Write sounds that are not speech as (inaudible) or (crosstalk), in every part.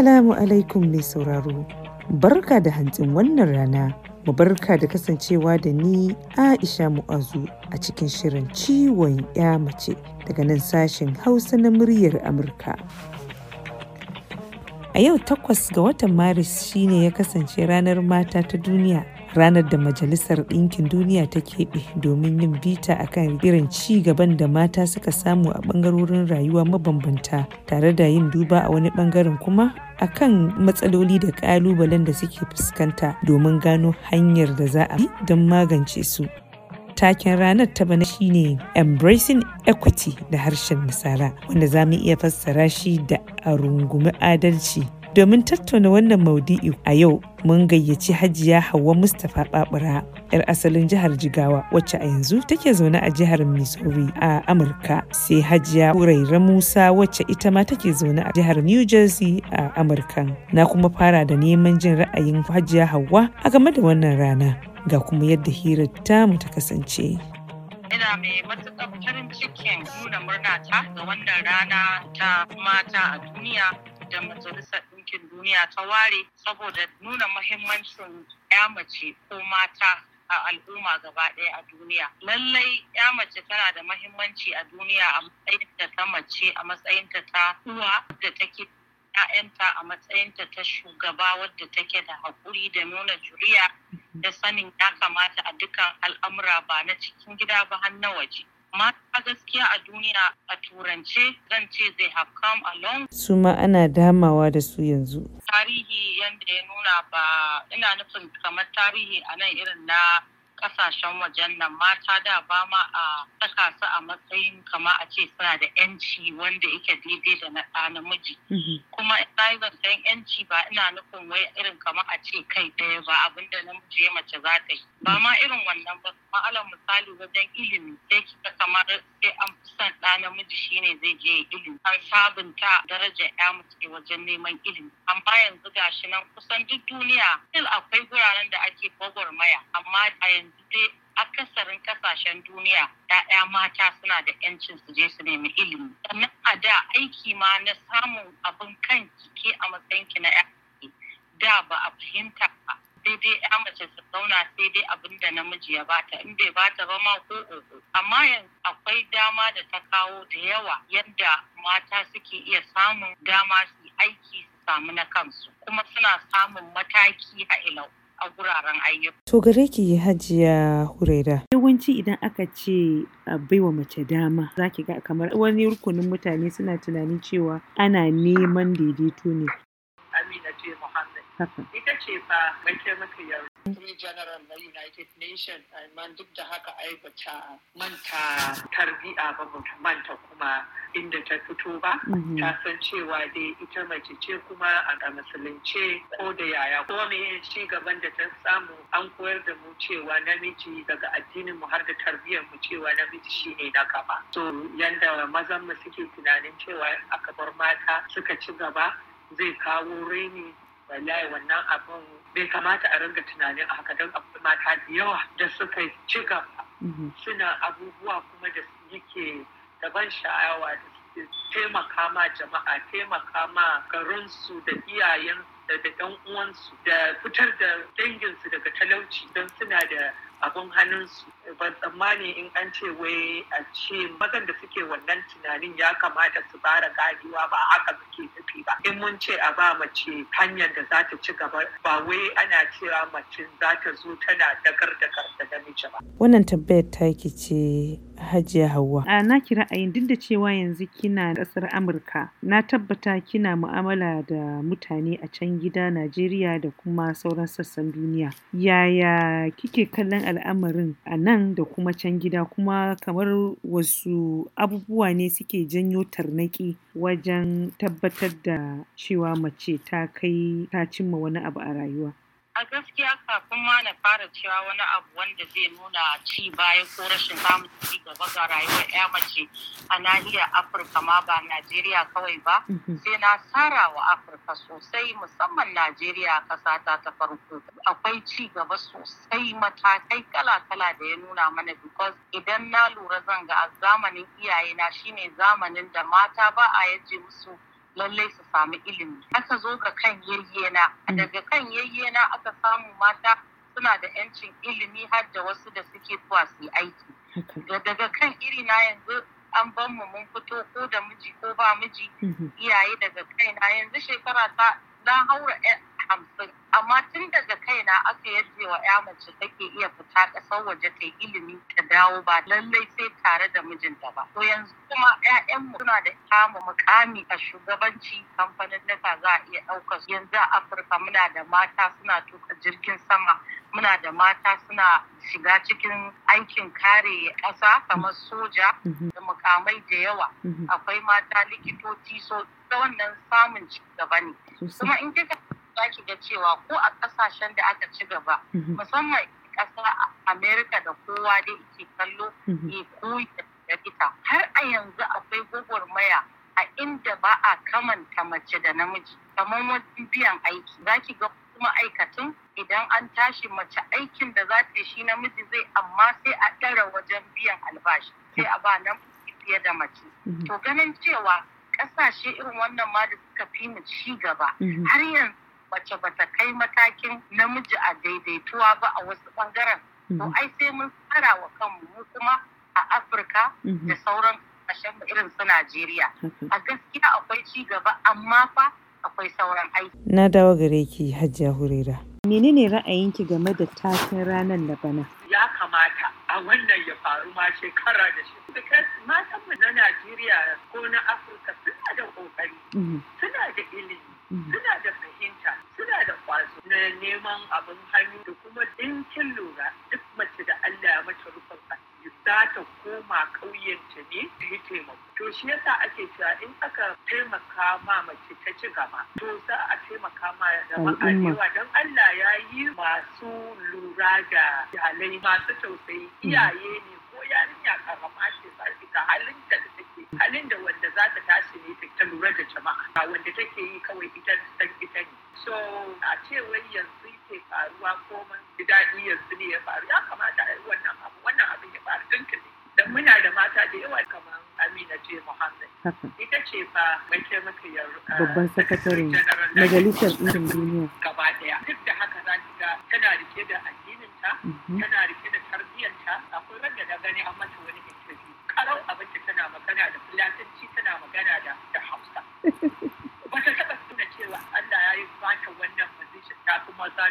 Assalamu alaikum mai sauraro, barka da hantsin wannan rana, mu barka da kasancewa da ni Aisha Mu'azu a cikin shirin ciwon ya mace daga nan sashen Hausa na muryar Amurka. A yau takwas ga watan Maris shine ya kasance ranar mata ta duniya. Ranar da Majalisar Ɗinkin Duniya ta keɓe domin yin bita akan irin ci gaban da mata suka samu a ɓangarorin rayuwa mabambanta tare da yin duba a wani ɓangaren kuma akan matsaloli da ƙalubalen da suke fuskanta domin gano hanyar da za a bi don magance su. Taken ranar ta bana shine Embracing Equity da harshen Nasara wanda za mu iya fassara shi da a rungumi adalci. Domin tattauna wannan maudu'i a yau mun gayyaci Hajiya Hauwa Mustapha Babura, 'yar asalin jihar Jigawa wacce a yanzu take zaune a jihar Missouri a Amurka. Sai Hajiya Huraira Musa wacce ita ma take zaune a jihar New Jersey a Amurka. Na kuma fara da neman jin ra'ayin Hajiya Hauwa a game da wannan rana. Ga kuma yadda hirar tamu ta kasance. ina mai matuƙar farin cikin nuna murna ta ga wannan rana ta mata a duniya da majalisar ɗinkin duniya ta ware saboda nuna mahimmancin ya mace ko mata a al'umma gaba ɗaya a duniya. Lallai ya mace tana da mahimmanci a duniya a matsayinta ta mace a matsayinta ta uwa da take ‘ya'yanta a matsayinta ta shugaba wadda take da haƙuri da nuna juriya da sanin ya kamata a dukkan al'amura ba na cikin gida ba har na waje. Mata gaskiya a duniya a turance zan ce zai have come along. Su ma ana damawa da su yanzu. Tarihi yadda ya nuna ba ina nufin kamar tarihi a nan irin na ƙasashen wajen nan mata da ba ma a saka su a matsayin kama a ce suna da yanci wanda yake daidai da na ɗa namiji. Kuma ina zancen yanci ba ina nufin wai irin kama a ce kai ɗaya ba abin da namiji ya mace za ta yi. Ba ma irin wannan ba. Kuma alal misali wajen ilimi sai kika kamar sai an fi son ɗa namiji shine zai je ilimi. An sabunta darajar ya mace wajen neman ilimi. Amma yanzu gashi nan kusan duk duniya still akwai guraren da ake gwagwarmaya. Amma a yanzu dai akasarin ƙasashen duniya ‘ya'ya mata suna da ‘yancin su je su nemi ilimi. Sannan a da aiki ma na samun abin kan ke a matsayin ki na ‘ya'ya da ba a fahimta ba. Sai dai ‘ya mace su zauna sai dai abin da namiji ya bata in bai bata ba ma ko oho. Amma yanzu akwai dama da ta kawo da yawa yadda mata suke iya samun dama su aiki su samu na kansu kuma suna samun mataki a ilau. A guraren ayyuka. To gare ki hajiya huraira. Yawanci idan aka ce a baiwa mace dama za ki ga kamar wani rukunin mutane suna tunanin cewa ana neman daidaito ne. Amina ce Muhammad. Haka. Ita ce fa mataimakiyar Secretary General na United Nations amma duk da haka ai bata manta tarbiya ba bata manta kuma inda ta fito ba. Ta san cewa dai ita mace ce kuma a musulunce ko da yaya ko me ci gaban da ta samu an koyar da mu cewa namiji daga addinin mu har da tarbiyyar mu cewa namiji shine na gaba. So yanda mazan mu suke tunanin cewa aka bar mata suka ci gaba zai kawo raini wallahi wannan abun bai kamata a ringa tunanin a haka don akwai mata da yawa da suka ci gaba suna abubuwa kuma da yake daban sha'awa da suke taimaka ma jama'a taimaka ma garinsu da iyayen da ɗan uwansu da fitar da danginsu daga talauci don suna da abin hannunsu. Ban tsammani in an ce wai a ce mazan da suke wannan tunanin ya kamata su fara ganewa ba haka suke nufi ba in mun ce a ba mace hanyar da za ta ci gaba ba wai ana cewa mace za ta zo tana dagar dagar da namiji ba Wannan tambayar taki ce Hajiya Hauwa. A na ki ra'ayin duk da cewa yanzu kina ƙasar Amurka, na tabbata kina mu'amala da mutane a can gida Najeriya da kuma sauran sassan duniya. Yaya kike kallon al'amarin a nan da kuma can gida kuma kamar wasu abubuwa ne suke janyo tarnaƙi wajen tabbatar da cewa mace ta kai ta cimma wani abu a rayuwa. A gaskiya kafin ma na fara cewa wani abu wanda zai nuna ci baya ko rashin samun ci gaba ga rayuwar ya mace a nahiyar afirka ma ba najeriya kawai ba sai na tsara wa afirka sosai musamman najeriya kasa ta ta farko. Akwai ci gaba sosai matakai kala-kala da ya nuna mana because idan na lura zan ga a zamanin iyayena shine zamanin da mata ba a ya je musu lallai su samu ilimi. Aka zo ga kan yayyena. Daga kan yayyena aka samu mata suna da yancin ilimi har da wasu da suke zuwa su yi aiki. Daga kan iri na yanzu an ban mu mun fito ko da miji ko ba miji. Iyaye daga kaina yanzu shekara ta na haura hamsin. Amma tun daga kaina aka yadda wa ya mace take iya fita ƙasar waje ta yi ilimi ta dawo ba lallai sai tare da mijinta ba. To yanzu kuma ƴaƴanmu suna da kama mukami a shugabanci kamfanin naka za a iya ɗaukar yanzu a afirka muna da mata suna tuka jirgin sama muna da mata suna shiga cikin aikin kare ƙasa kamar soja da mukamai da yawa. Akwai mata likitoci so ta wannan samun ci gaba ne. Kuma in kika za ki ga cewa ko a ƙasashen da aka ci gaba musamman ƙasa amerika da kowa dai ke kallo ya koyi da ita. Har a yanzu akwai gwagwarmaya a inda ba a kamanta mace da namiji kamar wajen biyan aiki. Za ki ga ma'aikatan idan an tashi mace aikin da za ta shi namiji zai amma sai a ɗara wajen biyan albashi sai a ba nan fiye da mace. To ganin cewa ƙasashe irin wannan ma da suka fi mu ci gaba har yanzu mace bata kai matakin namiji a daidaituwa ba a wasu ɓangaren to ai sai mun tsara wa kanmu mu kuma a afirka da sauran ƙasashen irin su najeriya. A gaskiya akwai ci gaba amma fa akwai sauran aiki. Na dawo gare ki hajiya hurera menene ra'ayinki game da taken ranar da bana? Ya kamata a wannan ya faru ma shekara da shi. Matan mu na najeriya ko na afirka suna da ƙoƙari suna da ilimi. Suna da fahimta suna da kwazo na neman abin hannu da kuma dinkin lura duk mace da Allah ya mace rufin asiri za ta koma ƙauyenta ne ta yi taimako. To shi yasa ake cewa in aka taimaka ma mace ta ci gaba to za a taimaka ma jama'a yawa. Don Allah ya yi masu lura da iyalai masu tausayi iyaye ne ko yarinya karama ce za ga halin da take halin da wanda za ta tashi ne ta lura da jama'a. Wanda take yi kawai ita san ita ne. So a ce wai yanzu ke faruwa ko mun ji daɗi yanzu ne ya faru ya kamata a yi wannan abu. Wannan abin ya faru tuntuni dan muna da mata da yawa kamar Amina J. Muhammad ita ce fa mai taimakiyar babban sakatare majalisar ɗinkin duniya. gaba ɗaya. Duk da haka za ki ga tana riƙe da addininta tana riƙe da tarbiyyarta. Akwai wanda na gani an mata wani karau abinci tana magana da fulatanci tana magana da da hausa. (laughs) Bata taɓa tuna cewa Allah ya yi bata wannan position ta fi maza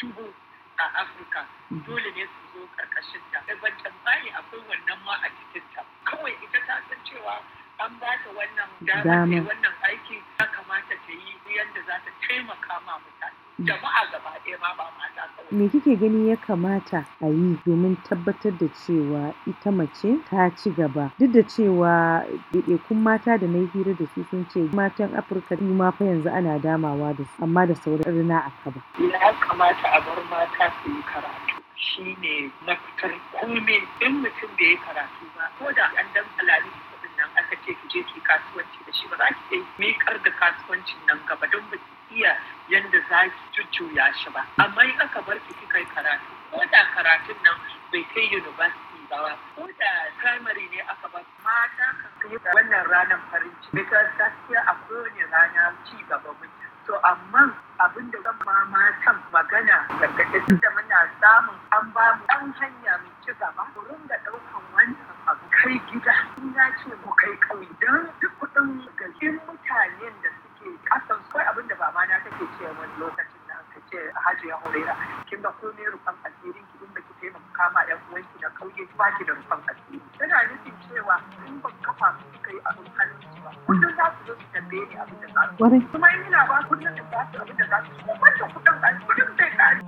dubu a Afirka. Dole ne su zo ƙarƙashin ta. Ban tambayi akwai wannan ma a cikin ta. Kawai ita ta san cewa an ba ta wannan dama wannan aiki ya kamata ta yi yadda za ta taimaka ma mutane jama'a gaba ɗaya ma ba mata kawai. Me kike gani ya kamata a yi domin tabbatar da cewa ita mace ta ci gaba duk da cewa ɗaiɗaikun mata da na hira da su sun ce matan Afirka su ma fa yanzu ana damawa da su amma da sauran rina a kaba. Ya kamata a bar mata su yi karatu. shi ne mafitar kome in mutum bai yi karatu ba ko da an dan kuɗin nan aka ce ki je ki kasuwanci da shi ba za ki iya miƙar da kasuwancin nan gaba don ba ki iya yanda za ki jujjuya shi ba. Amma in aka bar ki kika karatu ko da karatun nan bai kai university ba ko da primary ne aka ba mata kan yi wannan ranar farin ciki. Because gaskiya a kowane rana ci gaba muke. To amma abin da zan ma matan magana gargaɗe da muna samun an ba mu ɗan hanya mai ci gaba ku ringa ɗaukan wannan abu kai gida. In ya ce mu kai ƙauye don duk kuɗin galin mutanen da suke ƙasan kai abin da ba ma na take ce wani aka ce hajiya kin ga komai rufan asirin ki in baki taimaka uwanki na ƙauye ba ki da rufan asiri tana nufin cewa in ban kafa su suka yi abin hannun ba kullum za su zo su tambaye ni abin da za su kuma in ina ba kullum da za su abin da za su wanda kuɗin a kullum zai ƙare.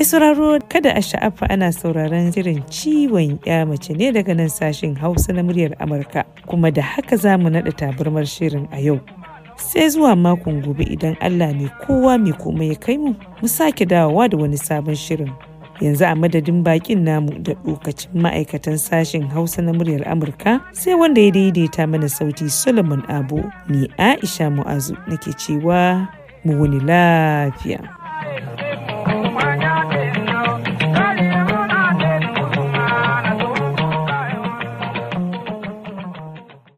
Mai sauraro kada a sha'afa ana sauraron shirin ciwon ya mace ne daga nan sashen Hausa na muryar Amurka kuma da haka za mu naɗa tabarmar shirin a yau. Sai zuwa makon gobe idan Allah mai kowa mai komai ya kai mu, mu sake dawowa da wani sabon shirin. yanzu a madadin bakin namu da lokacin ma'aikatan sashen hausa na muryar amurka sai wanda ya daidaita mana sauti solomon abu ni aisha mu'azu nake cewa mu wuni lafiya